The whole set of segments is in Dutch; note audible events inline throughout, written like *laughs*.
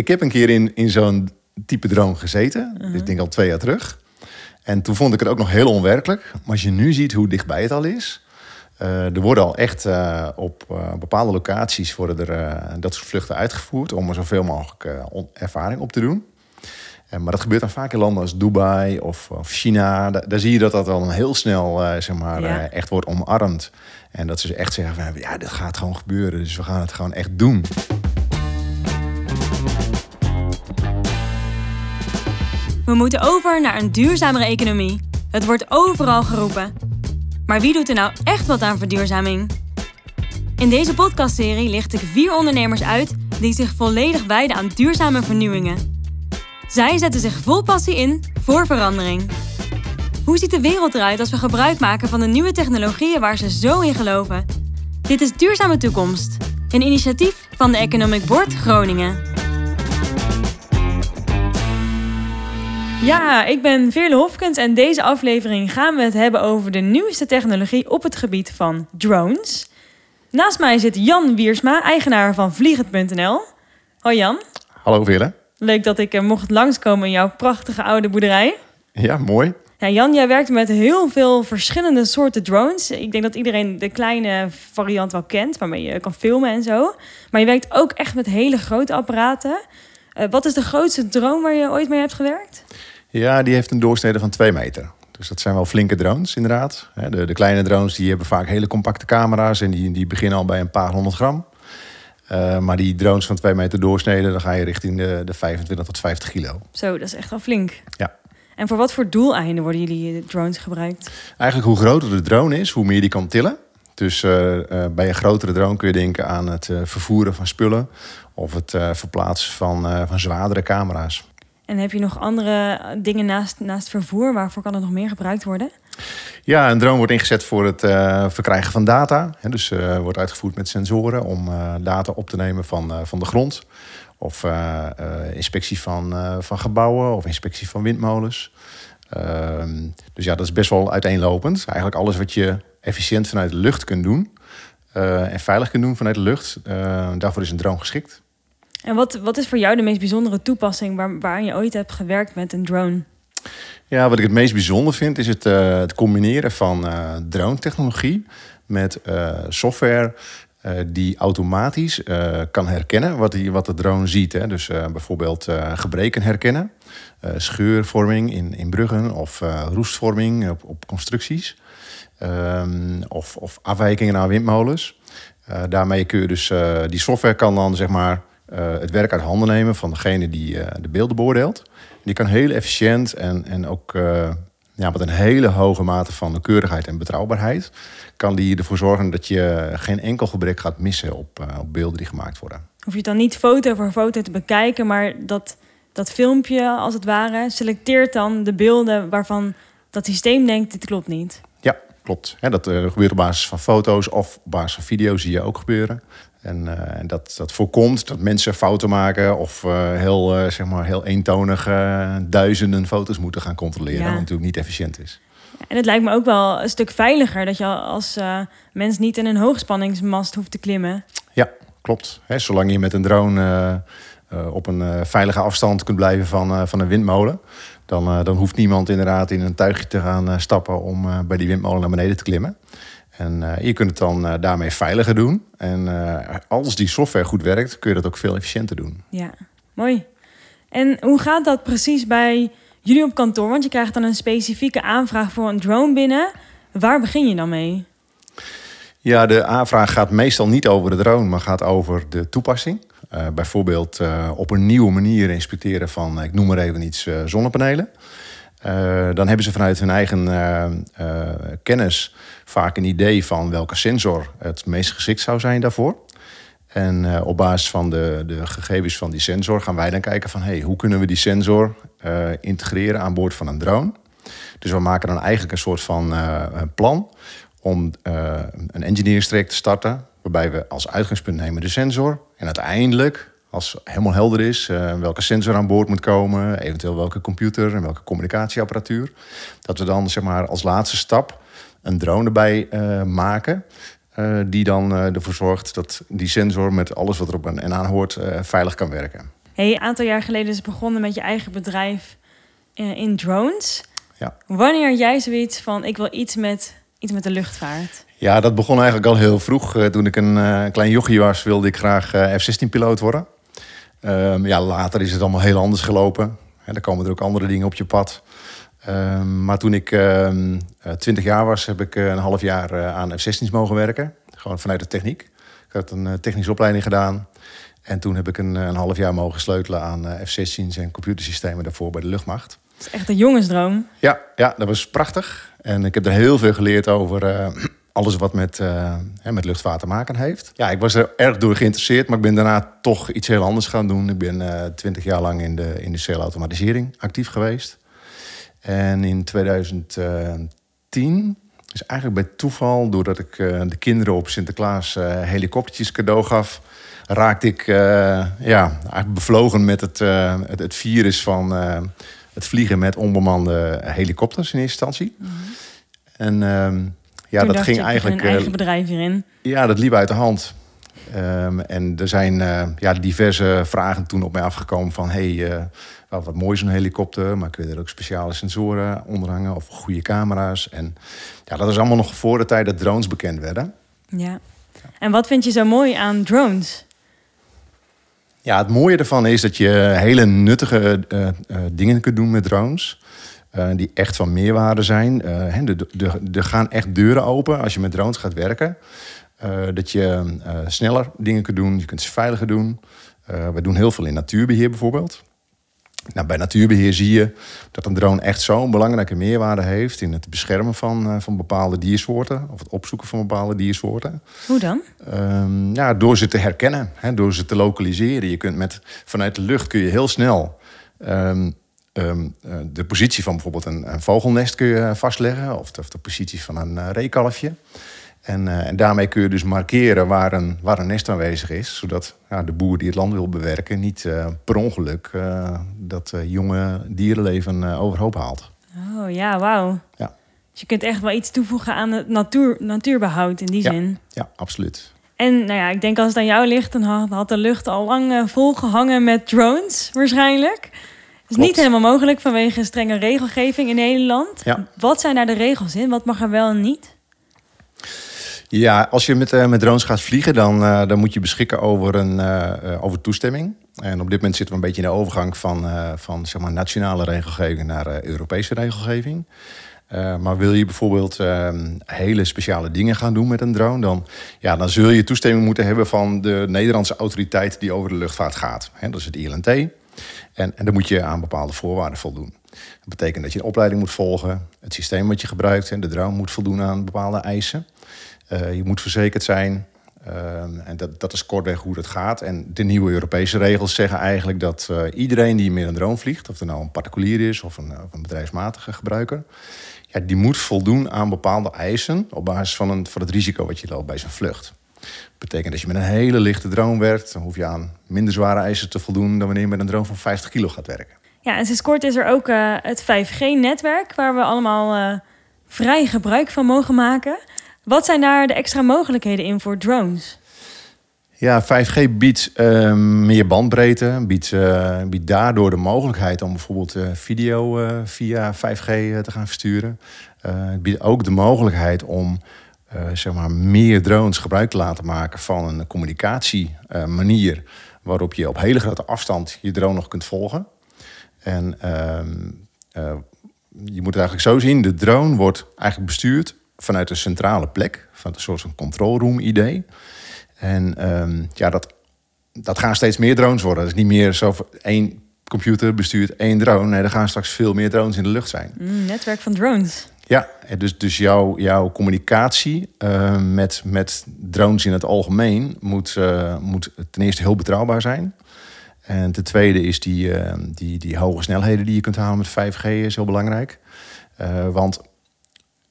ik heb een keer in, in zo'n type drone gezeten. Mhm. Ik denk al twee jaar terug. En toen vond ik het ook nog heel onwerkelijk. Maar als je nu ziet hoe dichtbij het al is. eh, er worden al echt eh, op eh, bepaalde locaties worden er, dat soort vluchten uitgevoerd. Om er zoveel mogelijk ervaring op te doen. Maar dat gebeurt dan vaak in landen als Dubai of, of China. Da- daar zie je dat dat dan heel snel zeg maar, Ja. echt wordt omarmd. En dat ze echt zeggen van ja, dit gaat gewoon gebeuren. Dus we gaan het gewoon echt doen. We moeten over naar een duurzamere economie. Het wordt overal geroepen. Maar wie doet er nou echt wat aan verduurzaming? In deze podcastserie licht ik vier ondernemers uit die zich volledig wijden aan duurzame vernieuwingen. Zij zetten zich vol passie in voor verandering. Hoe ziet de wereld eruit als we gebruik maken van de nieuwe technologieën waar ze zo in geloven? Dit is Duurzame Toekomst, een initiatief van de Economic Board Groningen. Ja, ik ben Veerle Hofkens en deze aflevering gaan we het hebben over de nieuwste technologie op het gebied van drones. Naast mij zit Jan Wiersma, eigenaar van Vliegend.nl. Hoi Jan, Hallo Veerle. leuk dat ik mocht langskomen in jouw prachtige oude boerderij. Ja, mooi. Ja, Jan, jij werkt met heel veel verschillende soorten drones. Ik denk dat iedereen de kleine variant wel kent, waarmee je kan filmen en zo. Maar je werkt ook echt met hele grote apparaten. Eh, wat is de grootste drone waar je ooit mee hebt gewerkt? Ja, die heeft een doorsnede van 2 meter. Dus dat zijn wel flinke drones, inderdaad. De, de kleine drones die hebben vaak hele compacte camera's en die, die beginnen al bij een paar honderd gram. Eh, maar die drones van 2 meter doorsnede, dan ga je richting de, de 25 tot 50 kilo. Zo, dat is echt wel flink. Ja. En voor wat voor doeleinden worden jullie eh, drones gebruikt? Eigenlijk hoe groter de drone is, hoe meer die kan tillen. Dus eh, bij een grotere drone kun je denken aan het vervoeren van spullen of het verplaatsen van, van zwaardere camera's. En heb je nog andere eh, dingen naast, naast vervoer? Waarvoor kan het nog meer gebruikt worden? Ja, een drone wordt ingezet voor het eh, verkrijgen van data. Dus eh, wordt uitgevoerd met sensoren om data op te nemen van, van de grond. Of inspectie van, van gebouwen of inspectie van windmolens. Ehm, dus ja, dat is best wel uiteenlopend. Eigenlijk alles wat je efficiënt vanuit de lucht kunt doen. en veilig kunt doen vanuit de lucht. daarvoor is een drone geschikt. En wat, wat is voor jou de meest bijzondere toepassing waar, waar je ooit hebt gewerkt met een drone? Ja, wat ik het meest bijzonder vind, is het, eh, het combineren van eh drone-technologie met eh, software die automatisch kan herkennen wat, die, wat de drone ziet. Hè. Dus bijvoorbeeld gebreken herkennen, scheurvorming in, in bruggen of roestvorming op, op constructies. Ehm, of, of afwijkingen naar windmolens. Daarmee kun je dus, die software kan dan zeg maar het werk uit handen nemen van degene die eh, de beelden beoordeelt. Die kan heel efficiënt en, en ook eh, ja, met een hele hoge mate van nauwkeurigheid en betrouwbaarheid... kan die ervoor zorgen dat je geen enkel gebrek gaat missen op, eh, op beelden die gemaakt worden. Hoef je het dan niet foto voor foto te bekijken, maar dat, dat filmpje als het ware selecteert dan de beelden waarvan dat systeem denkt, dit klopt niet. Ja, klopt. Dat eh, gebeurt op basis van foto's of op basis van video's zie je ook gebeuren. En eh, en dat, dat voorkomt dat mensen fouten maken of eh, heel, eh, zeg maar heel eentonig duizenden foto's moeten gaan controleren. Ja. Wat natuurlijk niet efficiënt is. En het lijkt me ook wel een stuk veiliger dat je als mens niet in een hoogspanningsmast hoeft te klimmen. Ja, klopt. Hè, zolang je met een drone op een veilige afstand kunt blijven van, van een windmolen, dan, dan hoeft niemand inderdaad in een tuigje te gaan stappen om bij die windmolen naar beneden te klimmen. En eh, je kunt het dan eh, daarmee veiliger doen. En eh, als die software goed werkt, kun je dat ook veel efficiënter doen. Ja, mooi. En hoe gaat dat precies bij jullie op kantoor? Want je krijgt dan een specifieke aanvraag voor een drone binnen. Waar begin je dan mee? Ja, de aanvraag gaat meestal niet over de drone, maar gaat over de toepassing. Bijvoorbeeld op een nieuwe manier inspecteren van, ik noem maar even iets, zonnepanelen. Eh, dan hebben ze vanuit hun eigen eh, eh, kennis vaak een idee van welke sensor het meest geschikt zou zijn daarvoor. En op basis van de, de gegevens van die sensor gaan wij dan kijken van hey, hoe kunnen we die sensor integreren aan boord van een drone. Dus we maken dan eigenlijk een soort van plan om een engineeringstraject te starten. Waarbij we als uitgangspunt nemen de sensor. En uiteindelijk, als helemaal helder is eh, welke sensor aan boord moet komen, eventueel welke computer en welke communicatieapparatuur. Dat we dan zeg maar als laatste stap een drone erbij eh, maken. eh, die dan ervoor zorgt dat die sensor met alles wat erop en aan hoort veilig kan werken. Hey, een aantal jaar geleden is begonnen met je eigen bedrijf in drones. Ja. Wanneer jij zoiets van, ik wil iets met, iets met de luchtvaart? Ja, dat begon eigenlijk al heel vroeg. Toen ik een klein jochie was, wilde ik graag eh, F-16-piloot worden. Ehm, ja, later is het allemaal heel anders gelopen. En dan komen er ook andere dingen op je pad. Ehm, maar toen ik ehm, eh, 20 jaar was, heb ik eh, een half jaar eh, aan F-16's mogen werken. Gewoon vanuit de techniek. Ik had een technische opleiding gedaan. En toen heb ik een, een half jaar mogen sleutelen aan eh, F-16's en computersystemen daarvoor bij de luchtmacht. Het is echt een jongensdroom. Ja, ja, dat was prachtig. En ik heb er heel veel geleerd over *clears throat* alles wat met, eh, hè, met luchtvaart te maken heeft. Ja, ik was er erg door geïnteresseerd, maar ik ben daarna toch iets heel anders gaan doen. Ik ben twintig jaar lang in de industriële automatisering actief geweest. En in 2010, dus eigenlijk bij toeval, doordat ik eh, de kinderen op Sinterklaas eh helikoptertjes cadeau gaf, raakte ik eh, ja, eigenlijk bevlogen met het, eh, het, het virus van eh, het vliegen met onbemande helikopters in eerste instantie. En ehm, ja, dat ging eigenlijk. een eigen eh, bedrijf hierin. ja, dat liep uit de hand. Ehm, en er zijn eh, ja, diverse vragen toen op mij afgekomen van... hey, eh, wat mooi zo'n helikopter, maar kun je er ook speciale sensoren onderhangen... of goede camera's. En ja, dat is allemaal nog voor de tijd dat drones bekend werden. Ja. En wat vind je zo mooi aan drones? Ja, het mooie ervan is dat je hele nuttige dingen kunt doen met drones. Eh, die echt van meerwaarde zijn. Hè, de- de- Er gaan echt deuren open als je met drones gaat werken. Eh, dat je sneller dingen kunt doen, je kunt ze veiliger doen. We doen heel veel in natuurbeheer bijvoorbeeld. Nou, bij natuurbeheer zie je dat een drone echt zo'n belangrijke meerwaarde heeft in het beschermen van, van bepaalde diersoorten of het opzoeken van bepaalde diersoorten. Hoe dan? Ehm, ja, door ze te herkennen, hè, door ze te lokaliseren. Je kunt met, vanuit de lucht kun je heel snel ehm, ehm, eh, de positie van bijvoorbeeld een, een vogelnest kun je vastleggen, of de, of de positie van een eh, reekalfje. En, eh, en daarmee kun je dus markeren waar een, waar een nest aanwezig is, zodat ja, de boer die het land wil bewerken niet eh, per ongeluk eh, dat eh, jonge dierenleven eh, overhoop haalt. Oh ja, wauw. Ja. Dus je kunt echt wel iets toevoegen aan het natuur, natuurbehoud in die Ja. zin. Ja, absoluut. En nou ja, ik denk als het aan jou ligt, dan had, de lucht al lang eh, volgehangen met drones, waarschijnlijk. Is Klopt. niet helemaal mogelijk vanwege strenge regelgeving in Nederland. Ja. Wat zijn daar de regels in? Wat mag er wel en niet? Ja, als je met, eh, met drones gaat vliegen, dan, eh, dan moet je beschikken over, een, eh, over toestemming. En op dit moment zitten we een beetje in de overgang van, van zeg maar, nationale regelgeving naar Europese regelgeving. Maar wil je bijvoorbeeld eh, hele speciale dingen gaan doen met een drone, dan, ja, dan zul je toestemming moeten hebben van de Nederlandse autoriteit die over de luchtvaart gaat. Dat is het ILNT. En, en dan moet je aan bepaalde voorwaarden voldoen. Dat betekent dat je een opleiding moet volgen, het systeem wat je gebruikt en de drone moet voldoen aan bepaalde eisen. Eh, je moet verzekerd zijn. Ehm, en dat, dat is kortweg hoe dat gaat. En de nieuwe Europese regels zeggen eigenlijk dat eh, iedereen die met een drone vliegt, of er nou een particulier is of een, of een bedrijfsmatige gebruiker, ja, die moet voldoen aan bepaalde eisen op basis van, een, van het risico wat je loopt bij zijn vlucht. Dat betekent dat je met een hele lichte drone werkt, dan hoef je aan minder zware eisen te voldoen dan wanneer je met een drone van 50 kilo gaat werken. Ja, en sinds kort is er ook eh, het 5G-netwerk, waar we allemaal eh, vrij gebruik van mogen maken. Wat zijn daar de extra mogelijkheden in voor drones? Ja, 5G biedt eh, meer bandbreedte, biedt, eh, biedt daardoor de mogelijkheid om bijvoorbeeld video via 5G eh, te gaan versturen. Het biedt ook de mogelijkheid om zeg maar meer drones gebruik te laten maken van een communicatiemanier waarop je op hele grote afstand je drone nog kunt volgen. En ehm, eh, je moet het eigenlijk zo zien, de drone wordt eigenlijk bestuurd vanuit een centrale plek, van een soort van control room idee. En ehm, ja, dat, dat gaan steeds meer drones worden. Het is niet meer zo één computer bestuurt één drone. Nee, er gaan straks veel meer drones in de lucht zijn. Mm, netwerk van drones. Ja, en dus, dus jouw, jouw communicatie eh, met, met drones in het algemeen moet, eh, moet ten eerste heel betrouwbaar zijn. En ten tweede is die, eh, die, die hoge snelheden die je kunt halen met 5G is heel belangrijk. Want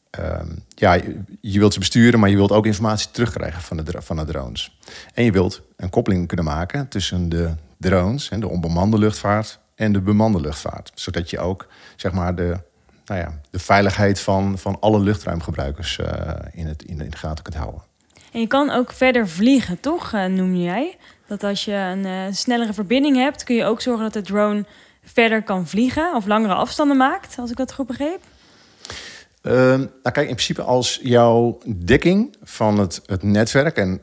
ehm, ja, je, je wilt ze besturen, maar je wilt ook informatie terugkrijgen van de, van de drones. En je wilt een koppeling kunnen maken tussen de drones, hè, de onbemande luchtvaart, en de bemande luchtvaart. Zodat je ook zeg maar, de, nou ja, de veiligheid van, van alle luchtruimgebruikers eh, in, het, in, de, in de gaten kunt houden. En je kan ook verder vliegen, toch, eh, noem jij? Dat als je een uh, snellere verbinding hebt, kun je ook zorgen dat de drone verder kan vliegen of langere afstanden maakt, als ik dat goed begreep? Uh, nou kijk, in principe als jouw dekking van het, het netwerk... en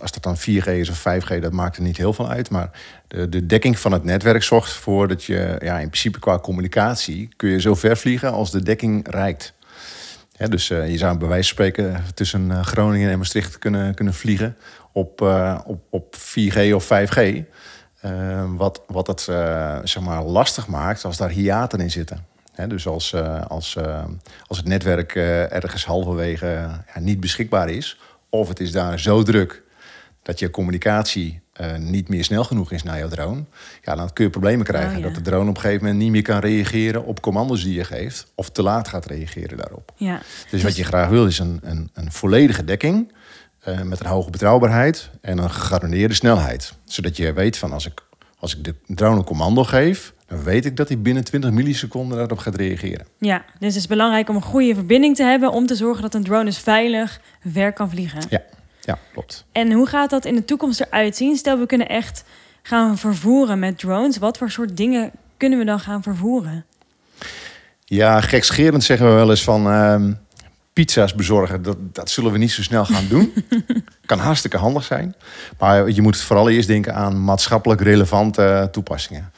als dat dan 4G is of 5G, dat maakt er niet heel veel uit. Maar de, de dekking van het netwerk zorgt ervoor dat je ja, in principe qua communicatie... kun je zo ver vliegen als de dekking reikt. dus uh, je zou bij wijze van spreken tussen uh, Groningen en Maastricht kunnen, kunnen vliegen op, uh, op, op 4G of 5G. Uh, wat, wat het zeg maar lastig maakt als daar hiaten in zitten. dus als, als, als het netwerk ergens halverwege ja, niet beschikbaar is, of het is daar zo druk dat je communicatie niet meer snel genoeg is naar jouw drone, ja, dan kun je problemen krijgen. Oh, Dat de drone op een gegeven moment niet meer kan reageren op commando's die je geeft, of te laat gaat reageren daarop. Ja. Dus, dus wat je graag wil is een, een, een volledige dekking uh, met een hoge betrouwbaarheid en een gegarandeerde snelheid. Zodat je weet van als ik, als ik de drone een commando geef, dan weet ik dat hij binnen 20 milliseconden daarop gaat reageren. Ja, dus het is belangrijk om een goede verbinding te hebben om te zorgen dat een drone dus veilig ver kan vliegen. Ja, ja klopt. En hoe gaat dat in de toekomst eruit zien? Stel, we kunnen echt gaan vervoeren met drones. Wat voor soort dingen kunnen we dan gaan vervoeren? Ja, gekscherend zeggen we wel eens van... Uh, pizza's bezorgen, dat, dat zullen we niet zo snel gaan doen. *laughs* kan hartstikke handig zijn. Maar je moet vooral eerst denken aan maatschappelijk relevante toepassingen.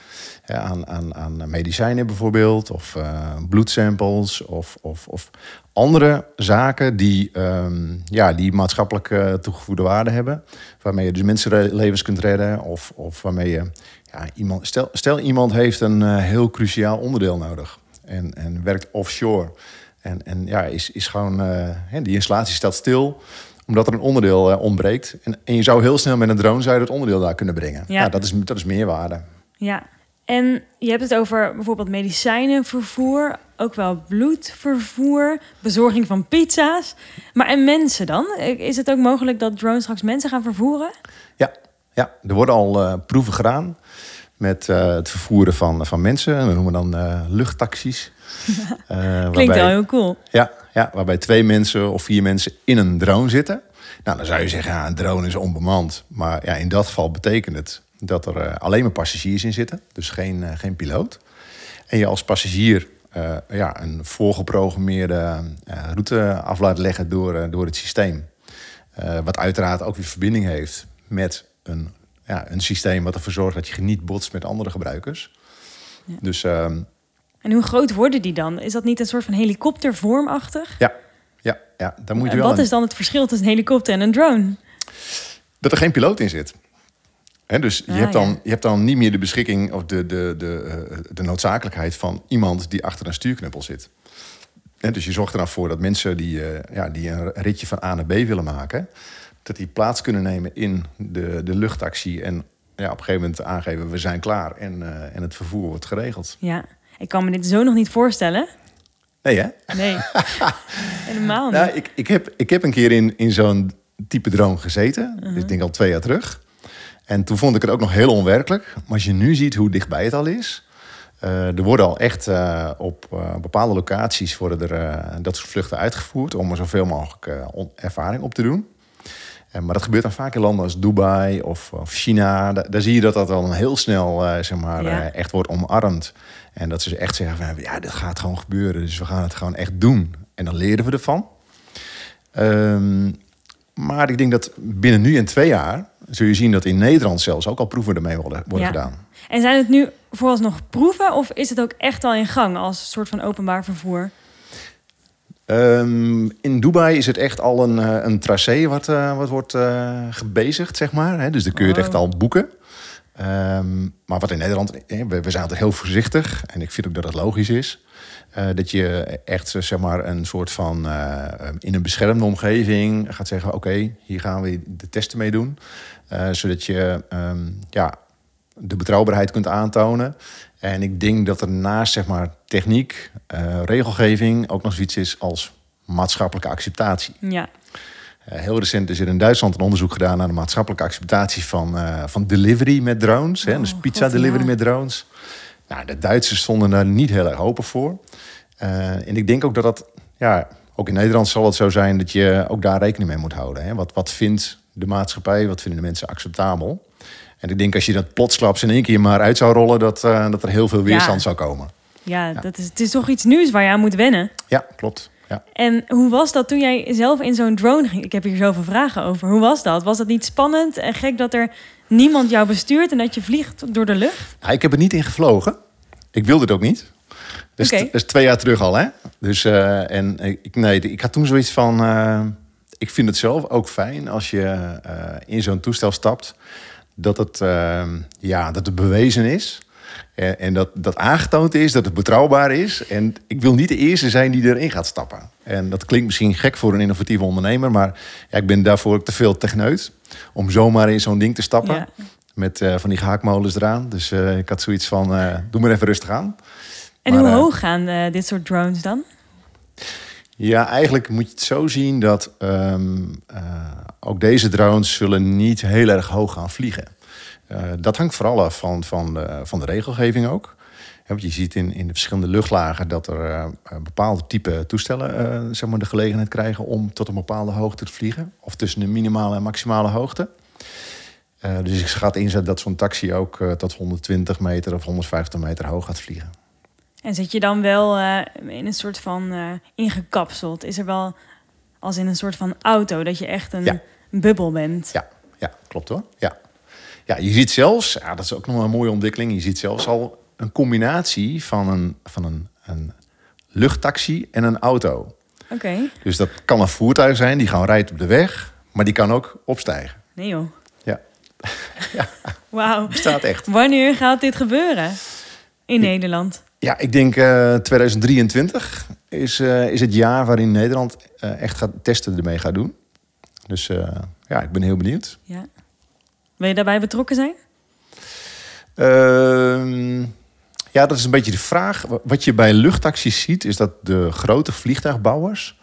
Ja, aan, aan, aan medicijnen bijvoorbeeld, of uh, bloedsamples, of, of, of andere zaken die, um, ja, die maatschappelijk uh, toegevoegde waarde hebben. Waarmee je dus mensenlevens kunt redden, of, of waarmee je ja, iemand. Stel, stel iemand heeft een uh, heel cruciaal onderdeel nodig en, en werkt offshore. En, en ja, is, is gewoon, uh, die installatie staat stil omdat er een onderdeel uh, ontbreekt. En, en je zou heel snel met een drone zou je het onderdeel daar kunnen brengen. Ja. dat, is, dat is meerwaarde. Ja, en je hebt het over bijvoorbeeld medicijnenvervoer, ook wel bloedvervoer, bezorging van pizza's. Maar en mensen dan? Is het ook mogelijk dat drones straks mensen gaan vervoeren? Ja, ja er worden al uh, proeven gedaan met uh, het vervoeren van, van mensen. En we noemen dan uh, luchttaxis. *laughs* Klinkt wel heel cool. Ja, ja, waarbij twee mensen of vier mensen in een drone zitten. Nou, dan zou je zeggen, ja, een drone is onbemand. Maar ja, in dat geval betekent het dat er alleen maar passagiers in zitten. Dus geen, geen piloot. En je als passagier ja, een voorgeprogrammeerde route af laat leggen door, door het systeem. wat uiteraard ook weer verbinding heeft met een ja, een systeem wat ervoor zorgt dat je niet botst met andere gebruikers. Ja. Dus, um, en hoe groot worden die dan? Is dat niet een soort van helikoptervormachtig? Ja, ja, ja. Dan moet je en wel wat is dan het verschil tussen een helikopter en een drone? Dat er geen piloot in zit. He, dus je, ah, hebt dan, je hebt dan niet meer de beschikking of de, de, de, eh, de noodzakelijkheid van iemand die achter een stuurknuppel zit. He, dus je zorgt er dan voor dat mensen die, uh, ja, die een ritje van A naar B willen maken, dat die plaats kunnen nemen in de, de luchttaxi. En ja, op een gegeven moment aangeven, we zijn klaar en, uh, en het vervoer wordt geregeld. Ja, ik kan me dit zo nog niet voorstellen. Nee, hè? Nee, *laughs* helemaal nou, niet. Nou, ik, ik, heb, ik heb een keer in, in zo'n type droom gezeten. Uh -huh. Dus ik denk al twee jaar terug. En toen vond ik het ook nog heel onwerkelijk. Maar als je nu ziet hoe dichtbij het al is... Uh, er worden al echt uh, op uh, bepaalde locaties worden er dat soort vluchten uitgevoerd om er zoveel mogelijk ervaring op te doen. En, maar dat gebeurt dan vaak in landen als Dubai of, of China. Daar, zie je dat dat dan heel snel zeg maar, ja. echt wordt omarmd. En dat ze echt zeggen van ja, dit gaat gewoon gebeuren. Dus we gaan het gewoon echt doen. En dan leren we ervan. Um, maar ik denk dat binnen nu en twee jaar zul je zien dat in Nederland zelfs ook al proeven ermee worden, worden ja. gedaan. En zijn het nu vooralsnog proeven of is het ook echt al in gang als soort van openbaar vervoer? Um, in Dubai is het echt al een, uh, een tracé wat, uh, wat wordt uh, gebezigd, zeg maar. Hè? Dus dan kun je het echt al boeken. Um, maar wat in Nederland, we, we zijn altijd heel voorzichtig. En ik vind ook dat het logisch is. dat je echt zeg maar, een soort van in een beschermde omgeving gaat zeggen: Oké, hier gaan we de testen mee doen. zodat je um, ja, de betrouwbaarheid kunt aantonen. En ik denk dat er naast zeg maar, techniek, regelgeving ook nog zoiets is als maatschappelijke acceptatie. Ja. Uh, heel recent is er in Duitsland een onderzoek gedaan naar de maatschappelijke acceptatie van, uh, van delivery met drones. Oh, hè, dus pizza God, delivery ja. met drones. Nou, de Duitsers stonden daar niet heel erg open voor. en ik denk ook dat dat, ja, ook in Nederland zal het zo zijn dat je ook daar rekening mee moet houden. Hè. Wat, wat vindt de maatschappij, wat vinden de mensen acceptabel? En ik denk als je dat plotsklaps in één keer maar uit zou rollen, dat, eh, dat er heel veel weerstand Ja. zou komen. Ja, Dat is, het is toch iets nieuws waar je aan moet wennen. Ja, klopt. Ja. En hoe was dat toen jij zelf in zo'n drone ging? Ik heb hier zoveel vragen over. Hoe was dat? Was dat niet spannend en gek dat er niemand jou bestuurt en dat je vliegt door de lucht? Ja, ik heb er niet in gevlogen. Ik wilde het ook niet. Dat is, dat is twee jaar terug al, hè? Dus, eh, en ik, nee, ik had toen zoiets van... eh, ik vind het zelf ook fijn als je eh, in zo'n toestel stapt... dat het, ja, dat het bewezen is... En, dat, dat aangetoond is, dat het betrouwbaar is. En ik wil niet de eerste zijn die erin gaat stappen. En dat klinkt misschien gek voor een innovatieve ondernemer... maar ja, ik ben daarvoor te veel techneut... om zomaar in zo'n ding te stappen... Ja. Met eh, van die gehaktmolens eraan. Dus eh, ik had zoiets van, eh, doe maar even rustig aan. En Maar, hoe hoog gaan dit soort drones dan? Ja, eigenlijk moet je het zo zien dat ehm, eh, ook deze drones zullen niet heel erg hoog gaan vliegen. Eh, dat hangt vooral af van, van, de, van de regelgeving ook. Ja, want je ziet in, in de verschillende luchtlagen dat er eh, bepaalde type toestellen zeg maar de gelegenheid krijgen om tot een bepaalde hoogte te vliegen. Of tussen de minimale en maximale hoogte. Dus ik schat inzet dat zo'n taxi ook tot 120 meter of 150 meter hoog gaat vliegen. En zit je dan wel in een soort van ingekapseld? Is er wel als in een soort van auto dat je echt een Ja. bubbel bent? Ja, ja klopt hoor. Ja. Ja, je ziet zelfs, ja, dat is ook nog een mooie ontwikkeling. Je ziet zelfs al een combinatie van een, van een, een luchttaxi en een auto. Oké. Dus dat kan een voertuig zijn die gewoon rijdt op de weg, maar die kan ook opstijgen. Nee joh. Ja, *laughs* Wauw. bestaat echt. Wanneer gaat dit gebeuren in Nederland? Ja, ik denk eh 2023 is, eh, is het jaar waarin Nederland eh, echt gaat testen ermee gaat doen. Dus eh, ja, ik ben heel benieuwd. Ja. Wil je daarbij betrokken zijn? Ehm, ja, dat is een beetje de vraag. Wat je bij luchttaxis ziet, is dat de grote vliegtuigbouwers,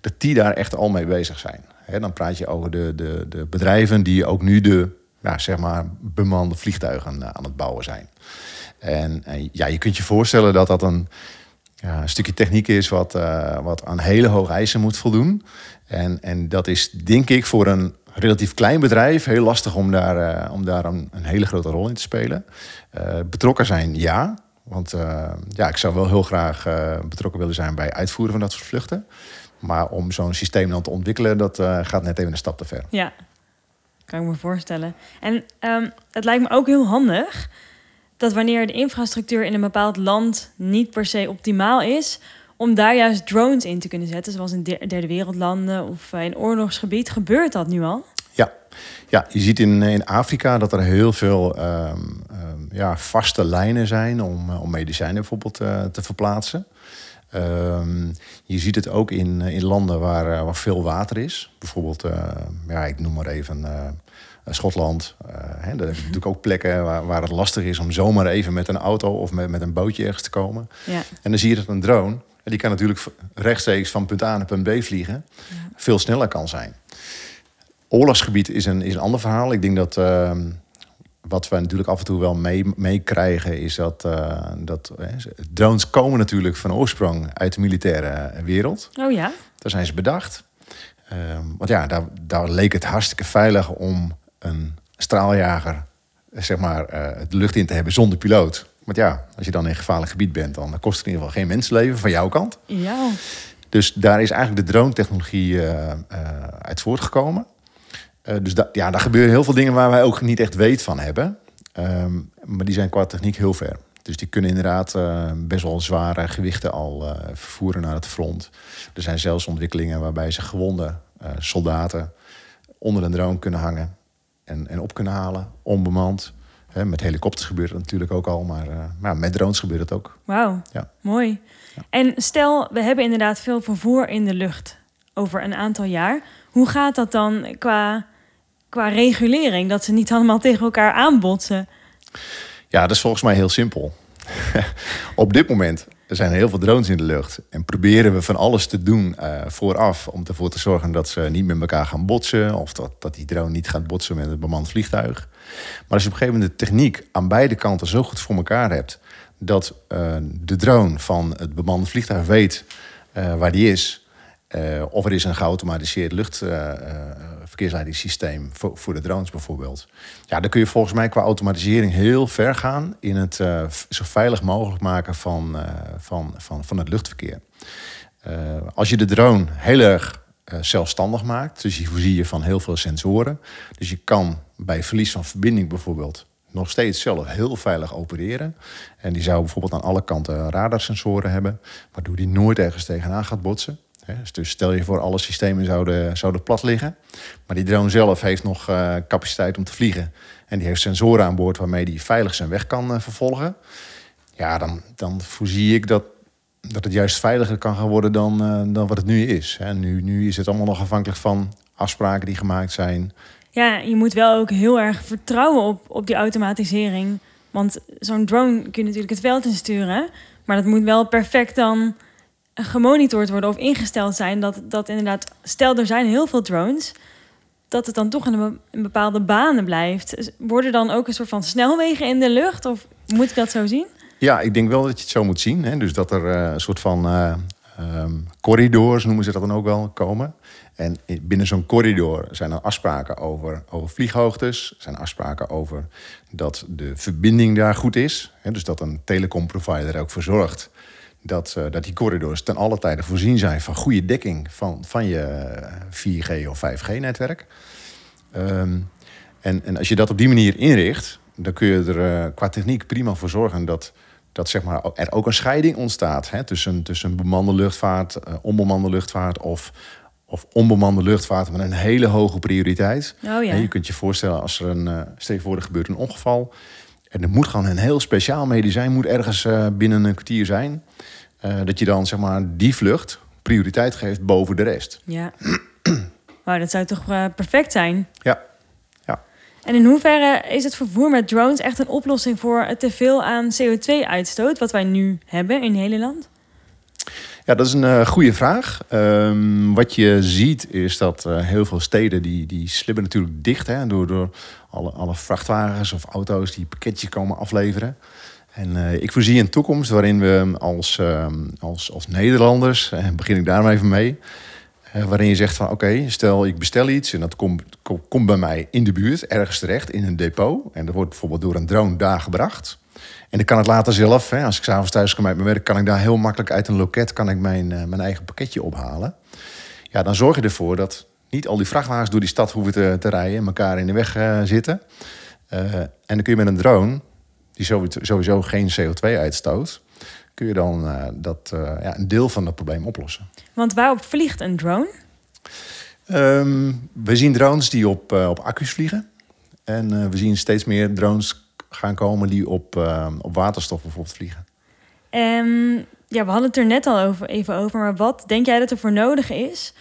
dat die daar echt al mee bezig zijn. Hè, dan praat je over de, de, de bedrijven die ook nu de ja, zeg maar bemande vliegtuigen eh, aan het bouwen zijn. En, ja, je kunt je voorstellen dat dat een, ja, stukje techniek is wat, eh, wat aan hele hoge eisen moet voldoen. En, en dat is denk ik voor een relatief klein bedrijf heel lastig om daar, eh, om daar een, hele grote rol in te spelen. Eh, betrokken zijn, ja. Want eh, ja, ik zou wel heel graag betrokken willen zijn bij uitvoeren van dat soort vluchten. Maar om zo'n systeem dan te ontwikkelen, dat gaat net even een stap te ver. Ja, kan ik me voorstellen. En ehm, het lijkt me ook heel handig dat wanneer de infrastructuur in een bepaald land niet per se optimaal is, om daar juist drones in te kunnen zetten, zoals in de- derde wereldlanden of eh, in oorlogsgebied, gebeurt dat nu al? Ja, ja je ziet in, in Afrika dat er heel veel ehm, ehm, ja, vaste lijnen zijn om, eh, om medicijnen bijvoorbeeld eh, te verplaatsen. Ehm, je ziet het ook in, in landen waar, eh, waar veel water is. Bijvoorbeeld, eh, ja, ik noem maar even eh, Schotland. Eh, hè, daar heb je natuurlijk ook plekken waar, waar het lastig is om zomaar even met een auto of met, met een bootje ergens te komen. Ja, En dan zie je dat een drone, en die kan natuurlijk rechtstreeks van punt A naar punt B vliegen, veel sneller kan zijn. Oorlogsgebied is een, is een ander verhaal. Ik denk dat ehm, wat we natuurlijk af en toe wel mee- meekrijgen, is dat, eh, dat eh, drones komen natuurlijk van oorsprong uit de militaire wereld. oh ja, Daar zijn ze bedacht. Ehm, want ja, daar, daar leek het hartstikke veilig om een straaljager eh, zeg maar, eh, de lucht in te hebben zonder piloot. Want ja, als je dan in een gevaarlijk gebied bent, dan kost het in ieder geval geen mensenleven van jouw kant. ja. Dus daar is eigenlijk de drone-technologie eh, eh, uit voortgekomen. Eh, dus da ja, daar gebeuren heel veel dingen waar wij ook niet echt weet van hebben. Ehm, maar die zijn qua techniek heel ver. Dus die kunnen inderdaad best wel zware gewichten al vervoeren naar het front. Er zijn zelfs ontwikkelingen waarbij ze gewonde soldaten onder een drone kunnen hangen en, en op kunnen halen, onbemand. Met helikopters gebeurt het natuurlijk ook al, maar, eh, maar met drones gebeurt het ook. Wauw, Ja. mooi. En stel, we hebben inderdaad veel vervoer in de lucht over een aantal jaar. Hoe gaat dat dan qua, qua regulering? Dat ze niet allemaal tegen elkaar aanbotsen? Ja, dat is volgens mij heel simpel. *laughs* Op dit moment er zijn heel veel drones in de lucht. En proberen we van alles te doen eh, vooraf om ervoor te zorgen dat ze niet met elkaar gaan botsen. Of dat, dat die drone niet gaat botsen met een bemand vliegtuig. Maar als je op een gegeven moment de techniek aan beide kanten zo goed voor elkaar hebt. Dat eh, de drone van het bemande vliegtuig weet eh, waar die is. Of er is een geautomatiseerd verkeersleidingssysteem voor, de drones bijvoorbeeld. Ja, dan kun je volgens mij qua automatisering heel ver gaan in het uh, zo veilig mogelijk maken van, uh, van, van, van het luchtverkeer. Uh, als je de drone heel erg zelfstandig maakt, dus je voorzie je van heel veel sensoren. Dus je kan bij verlies van verbinding bijvoorbeeld nog steeds zelf heel veilig opereren. En die zou bijvoorbeeld aan alle kanten radarsensoren hebben, waardoor die nooit ergens tegenaan gaat botsen. Dus stel je voor, alle systemen zouden, zouden plat liggen. Maar die drone zelf heeft nog uh, capaciteit om te vliegen. En die heeft sensoren aan boord waarmee die veilig zijn weg kan uh, vervolgen. Ja, dan, dan voorzie ik dat, dat het juist veiliger kan gaan worden dan, uh, dan wat het nu is. En nu, nu is het allemaal nog afhankelijk van afspraken die gemaakt zijn. Ja, je moet wel ook heel erg vertrouwen op, op die automatisering. Want zo'n drone kun je natuurlijk het veld in sturen. Maar dat moet wel perfect dan gemonitord worden of ingesteld zijn. Dat, dat inderdaad, stel er zijn heel veel drones, dat het dan toch in een, bepaalde banen blijft. Worden dan ook een soort van snelwegen in de lucht? Of moet ik dat zo zien? Ja, ik denk wel dat je het zo moet zien. Hè? Dus dat er uh, een soort van uh, corridors, noemen ze dat dan ook wel, komen. En binnen zo'n corridor zijn er afspraken over, over vlieghoogtes. zijn afspraken over dat de verbinding daar goed is. Hè? Dus dat een telecomprovider er ook voor zorgt dat, uh, dat die corridors ten alle tijde voorzien zijn van goede dekking van, van je 4G of 5G-netwerk. Um, en, en als je dat op die manier inricht, dan kun je er uh, qua techniek prima voor zorgen dat, dat zeg maar, er ook een scheiding ontstaat hè, tussen, tussen bemande luchtvaart, uh, onbemande luchtvaart of, of onbemande luchtvaart met een hele hoge prioriteit. Oh, ja. En je kunt je voorstellen als er een, uh, stel je voor gebeurt een ongeval. En er moet gewoon een heel speciaal medicijn moet ergens binnen een kwartier zijn. Uh, dat je dan zeg maar die vlucht prioriteit geeft boven de rest. Ja. *clears throat* Dat zou toch uh, perfect zijn? Ja. ja. En in hoeverre is het vervoer met drones echt een oplossing voor het teveel aan CO2-uitstoot wat wij nu hebben in het hele land? Ja, dat is een uh, goede vraag. Um, wat je ziet is dat uh, heel veel steden die, die slippen natuurlijk dicht. Hè, door, door alle, alle vrachtwagens of auto's die pakketjes komen afleveren. En uh, ik voorzie een toekomst waarin we als, uh, als, als Nederlanders, en begin ik daar maar even mee, uh, waarin je zegt van oké, stel ik bestel iets en dat komt kom, bij mij in de buurt, ergens terecht, in een depot. En dat wordt bijvoorbeeld door een drone daar gebracht. En ik kan het later zelf, hè, als ik s'avonds thuis kom uit mijn werk, kan ik daar heel makkelijk uit een loket kan ik mijn, mijn eigen pakketje ophalen. Ja, dan zorg je ervoor dat niet al die vrachtwagens door die stad hoeven te, te rijden en elkaar in de weg zitten. en dan kun je met een drone die sowieso geen CO2 uitstoot, kun je dan uh, dat, uh, ja, een deel van het probleem oplossen. Want waarop vliegt een drone? Um, we zien drones die op, uh, op accu's vliegen. En we zien steeds meer drones gaan komen die op, op waterstof bijvoorbeeld vliegen. Um, ja, we hadden het er net al over, even over. Maar wat denk jij dat er voor nodig is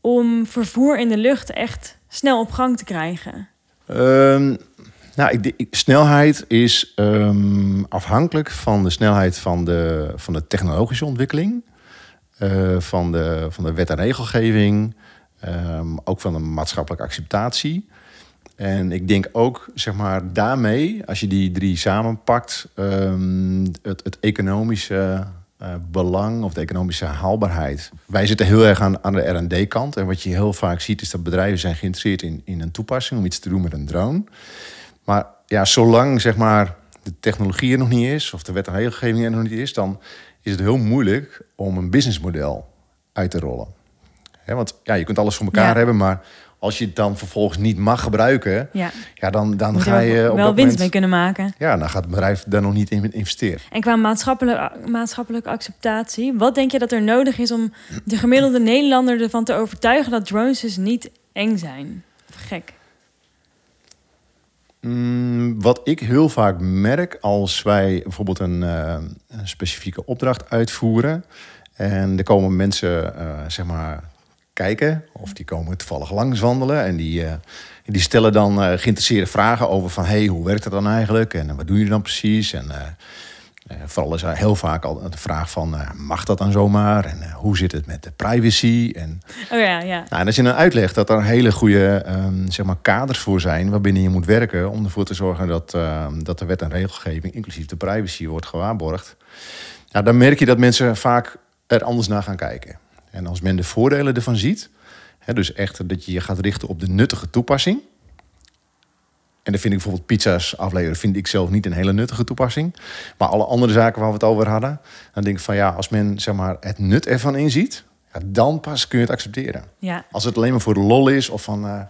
om vervoer in de lucht echt snel op gang te krijgen? Um, nou, ik, snelheid is um, afhankelijk van de snelheid van de, van de technologische ontwikkeling, uh, van, de, van de wet en regelgeving, um, ook van de maatschappelijke acceptatie. En ik denk ook, zeg maar, daarmee, als je die drie samenpakt, um, het, het economische uh, belang of de economische haalbaarheid. Wij zitten heel erg aan, aan de R&D-kant. En wat je heel vaak ziet, is dat bedrijven zijn geïnteresseerd in, in een toepassing om iets te doen met een drone. Maar ja, zolang zeg maar, de technologie er nog niet is, of de wet en regelgeving er nog niet is, dan is het heel moeilijk om een businessmodel uit te rollen. He, want ja, je kunt alles voor elkaar ja. hebben, maar als je het dan vervolgens niet mag gebruiken, ja. Ja, dan, dan ga je. wel op winst moment, mee kunnen maken. Ja, dan gaat het bedrijf daar nog niet in investeren. En qua maatschappelijke, maatschappelijke acceptatie, wat denk je dat er nodig is om de gemiddelde Nederlander ervan te overtuigen dat drones dus niet eng zijn? Gek. Mm, wat ik heel vaak merk als wij bijvoorbeeld een, uh, een specifieke opdracht uitvoeren. En er komen mensen, uh, zeg maar, kijken. Of die komen toevallig langs wandelen. En die, uh, die stellen dan geïnteresseerde vragen over van... hey, hoe werkt dat dan eigenlijk? En wat doen jullie dan precies? En uh, vooral is er heel vaak al de vraag van, uh, mag dat dan zomaar? En uh, hoe zit het met de privacy? En, oh ja, ja. Nou, en als je dan uitlegt dat er hele goede um, zeg maar kaders voor zijn... waarbinnen je moet werken om ervoor te zorgen dat, dat de wet en regelgeving... inclusief de privacy wordt gewaarborgd... Ja, dan merk je dat mensen vaak er anders naar gaan kijken. En als men de voordelen ervan ziet... dus echt dat je je gaat richten op de nuttige toepassing. En dan vind ik bijvoorbeeld pizza's afleveren, vind ik zelf niet een hele nuttige toepassing. Maar alle andere zaken waar we het over hadden, dan denk ik van ja, als men zeg maar, het nut ervan inziet, ja, dan pas kun je het accepteren. Ja. Als het alleen maar voor de lol is of van eh,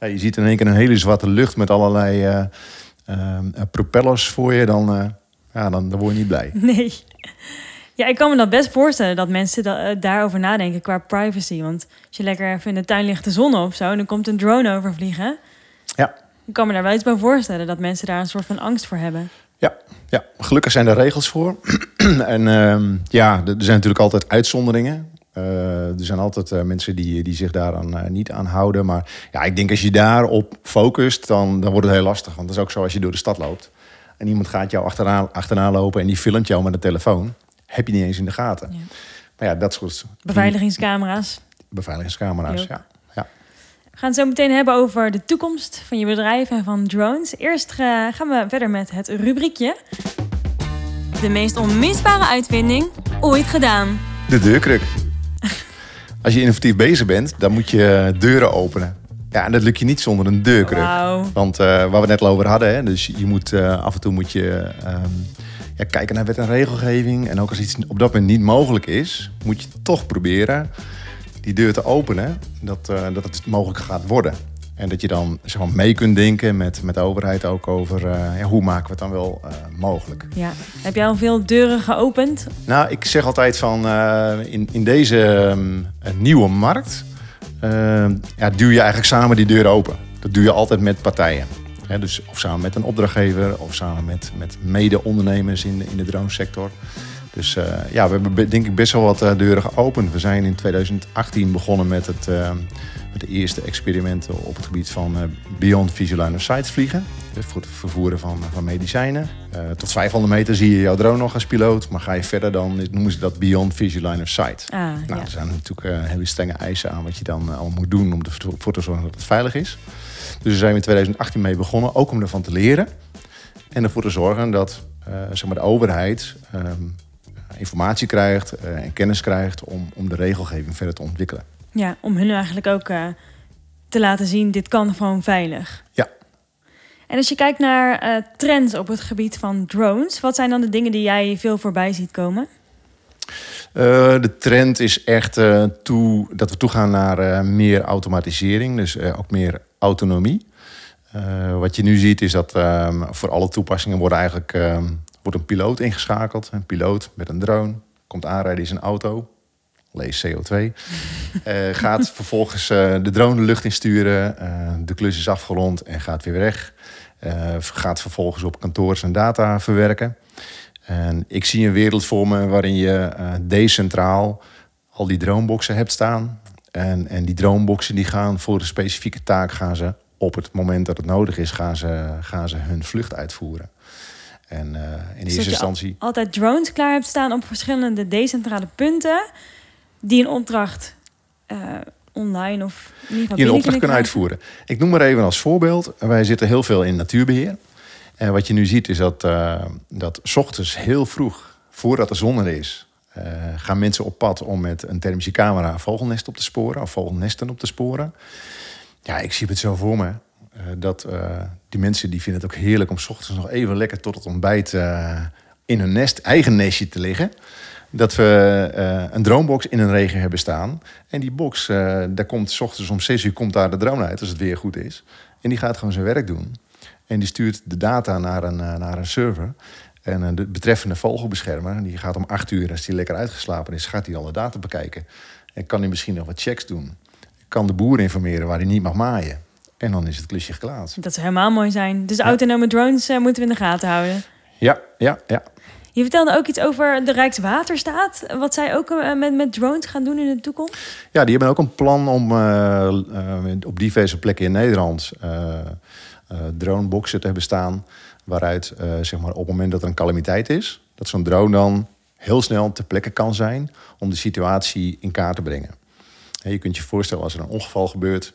ja, je ziet in één keer een hele zwarte lucht met allerlei eh, eh, propellers voor je, dan, ja, dan, dan word je niet blij. *laughs* Nee. Ja, ik kan me dat best voorstellen dat mensen da- daarover nadenken qua privacy. Want als je lekker even in de tuin ligt de zon op zo, en dan komt een drone overvliegen. Ja. Ik kan me daar wel iets bij voorstellen dat mensen daar een soort van angst voor hebben. Ja, ja, gelukkig zijn er regels voor. *clears throat* en ehm, ja, er zijn natuurlijk altijd uitzonderingen. Eh, er zijn altijd eh, mensen die, die zich daaraan eh, niet aan houden. Maar ja, ik denk als je daarop focust, dan, dan wordt het heel lastig. Want dat is ook zo als je door de stad loopt. En iemand gaat jou achteraan, achterna lopen en die filmt jou met een telefoon. Heb je niet eens in de gaten. Ja. Maar ja, dat soort Beveiligingscamera's. beveiligingscamera's. Ja. We gaan het zo meteen hebben over de toekomst van je bedrijf en van drones. Eerst eh, gaan we verder met het rubriekje. De meest onmisbare uitvinding ooit gedaan. De deurkruk. *laughs* Als je innovatief bezig bent, dan moet je deuren openen. Ja, en dat lukt je niet zonder een deurkruk. Want eh, waar we het net al over hadden, hè, dus je moet eh, af en toe moet je ehm, ja, kijken naar wet en regelgeving. En ook als iets op dat moment niet mogelijk is, moet je toch proberen die deur te openen, dat, eh, dat het mogelijk gaat worden. En dat je dan zeg maar, mee kunt denken met, met de overheid ook over eh, ja, hoe maken we het dan wel eh, mogelijk. Ja. Heb jij al veel deuren geopend? Nou, ik zeg altijd van in, in deze ehm, eh, nieuwe markt ja, duw je eigenlijk samen die deur open. Dat doe je altijd met partijen. Hè, dus of samen met een opdrachtgever of samen met, met mede-ondernemers in de, in de dronesector. Dus eh, ja, we hebben be- denk ik best wel wat eh, deuren geopend. We zijn in 2018 begonnen met, het, eh, met de eerste experimenten op het gebied van Beyond Visual Line of Sight vliegen. Dus voor het vervoeren van, van medicijnen. Tot 500 meter zie je jouw drone nog als piloot. Maar ga je verder dan noemen ze dat Beyond Visual Line of Sight. Ah, Nou, ja. er zijn natuurlijk hele strenge eisen aan wat je dan allemaal moet doen om ervoor te zorgen dat het veilig is. Dus daar zijn we in 2018 mee begonnen, ook om ervan te leren. En ervoor te zorgen dat zeg maar de overheid ehm, informatie krijgt eh, en kennis krijgt om, om de regelgeving verder te ontwikkelen. ja, om hun eigenlijk ook eh, te laten zien, dit kan gewoon veilig. Ja. En als je kijkt naar eh, trends op het gebied van drones, wat zijn dan de dingen die jij veel voorbij ziet komen? Eh, de trend is echt eh, toe, dat we toegaan naar eh, meer automatisering, dus eh, ook meer autonomie. Eh, wat je nu ziet is dat ehm, voor alle toepassingen worden eigenlijk, ehm, wordt een piloot ingeschakeld. Een piloot met een drone, komt aanrijden in zijn auto, lees CO2. *laughs* Eh, gaat vervolgens eh, de drone de lucht insturen, eh, de klus is afgerond en gaat weer weg. Gaat vervolgens op kantoor zijn data verwerken. En ik zie een wereld voor me waarin je decentraal al die droneboxen hebt staan. En, en die droneboxen die gaan voor een specifieke taak gaan ze op het moment dat het nodig is, gaan ze, gaan ze hun vlucht uitvoeren. En eh, in Dus dat eerste je instantie. Altijd drones klaar hebt staan op verschillende decentrale punten, die een opdracht eh, online of in ieder geval die een opdracht kunnen uitvoeren. Ik noem maar even als voorbeeld. Wij zitten heel veel in natuurbeheer. En wat je nu ziet is dat, eh, dat 's ochtends heel vroeg, voordat de zon er is, gaan mensen op pad om met een thermische camera een vogelnest op te sporen, of vogelnesten op te sporen. Ja, ik zie het zo voor me. Eh, dat eh, die mensen die vinden het ook heerlijk om 's ochtends nog even lekker tot het ontbijt eh, in hun nest, eigen nestje te liggen. Dat we een dronebox in een regen hebben staan. En die box, daar komt 's ochtends om 6 uur komt daar de drone uit, als het weer goed is. En die gaat gewoon zijn werk doen. En die stuurt de data naar een, naar een server. En de betreffende vogelbeschermer, die gaat om 8 uur, als die lekker uitgeslapen is, gaat hij al de data bekijken. En kan hij misschien nog wat checks doen. Kan de boer informeren waar hij niet mag maaien. En dan is het klusje geklaard. Dat zou helemaal mooi zijn. Dus autonome drones eh, moeten we in de gaten houden. Ja, ja, ja. Je vertelde ook iets over de Rijkswaterstaat. Wat zij ook eh, met, met drones gaan doen in de toekomst. Ja, die hebben ook een plan om eh, op diverse plekken in Nederland droneboxen te hebben staan. Waaruit zeg maar, op het moment dat er een calamiteit is, dat zo'n drone dan heel snel ter plekke kan zijn om de situatie in kaart te brengen. Je kunt je voorstellen als er een ongeval gebeurt.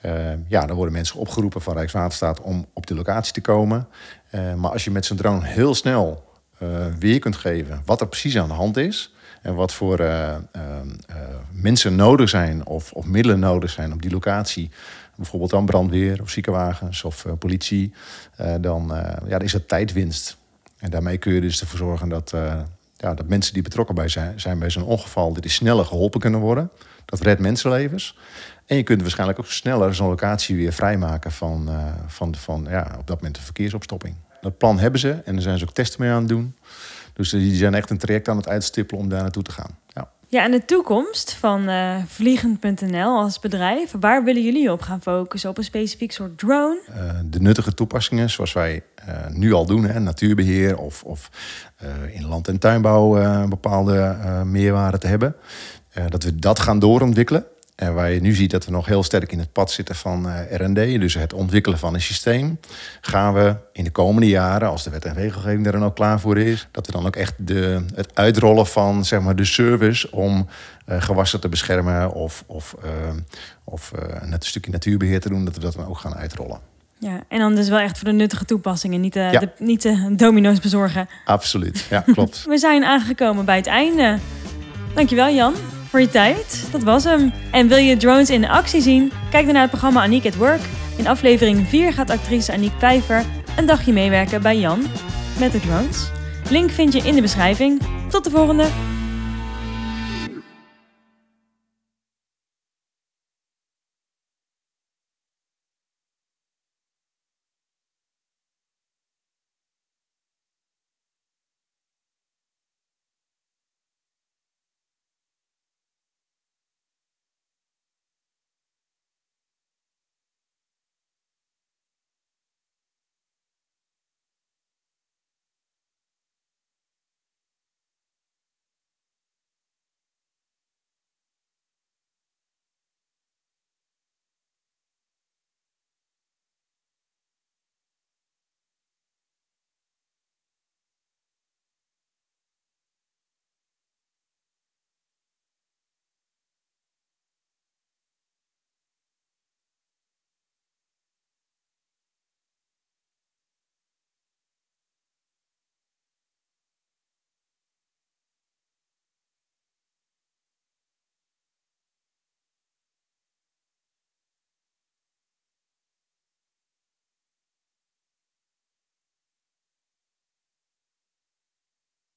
Eh, ja, dan worden mensen opgeroepen van Rijkswaterstaat om op de locatie te komen. Eh, maar als je met zo'n drone heel snel weer kunt geven wat er precies aan de hand is. En wat voor uh, mensen nodig zijn of, of middelen nodig zijn op die locatie bijvoorbeeld dan brandweer of ziekenwagens of politie, dan, ja, dan is dat tijdwinst. En daarmee kun je dus ervoor zorgen dat, ja, dat mensen die betrokken bij zijn, zijn bij zo'n ongeval, dat sneller geholpen kunnen worden. Dat redt mensenlevens. En je kunt waarschijnlijk ook sneller zo'n locatie weer vrijmaken van, uh, van, van ja, op dat moment de verkeersopstopping. Dat plan hebben ze en daar zijn ze ook testen mee aan het doen. Dus die zijn echt een traject aan het uitstippelen om daar naartoe te gaan. Ja. Ja, en de toekomst van uh, Vliegend.nl als bedrijf, waar willen jullie op gaan focussen? Op een specifiek soort drone? Uh, de nuttige toepassingen zoals wij nu al doen, hè, natuurbeheer of, of in land- en tuinbouw bepaalde meerwaarde te hebben. dat we dat gaan doorontwikkelen. En waar je nu ziet dat we nog heel sterk in het pad zitten van uh, R&D, dus het ontwikkelen van een systeem, gaan we in de komende jaren, als de wet en regelgeving er dan ook klaar voor is, dat we dan ook echt de, het uitrollen van zeg maar, de service om uh, gewassen te beschermen of, of, uh, of net een stukje natuurbeheer te doen, dat we dat dan ook gaan uitrollen. Ja, en dan dus wel echt voor de nuttige toepassingen, niet, ja. de, niet de domino's bezorgen. Absoluut, ja, klopt. *laughs* we zijn aangekomen bij het einde. Dankjewel Jan voor je tijd. Dat was hem. En wil je drones in actie zien? Kijk dan naar het programma Aniek at Work. In aflevering 4 gaat actrice Aniek Pijver een dagje meewerken bij Jan met de drones. Link vind je in de beschrijving. Tot de volgende!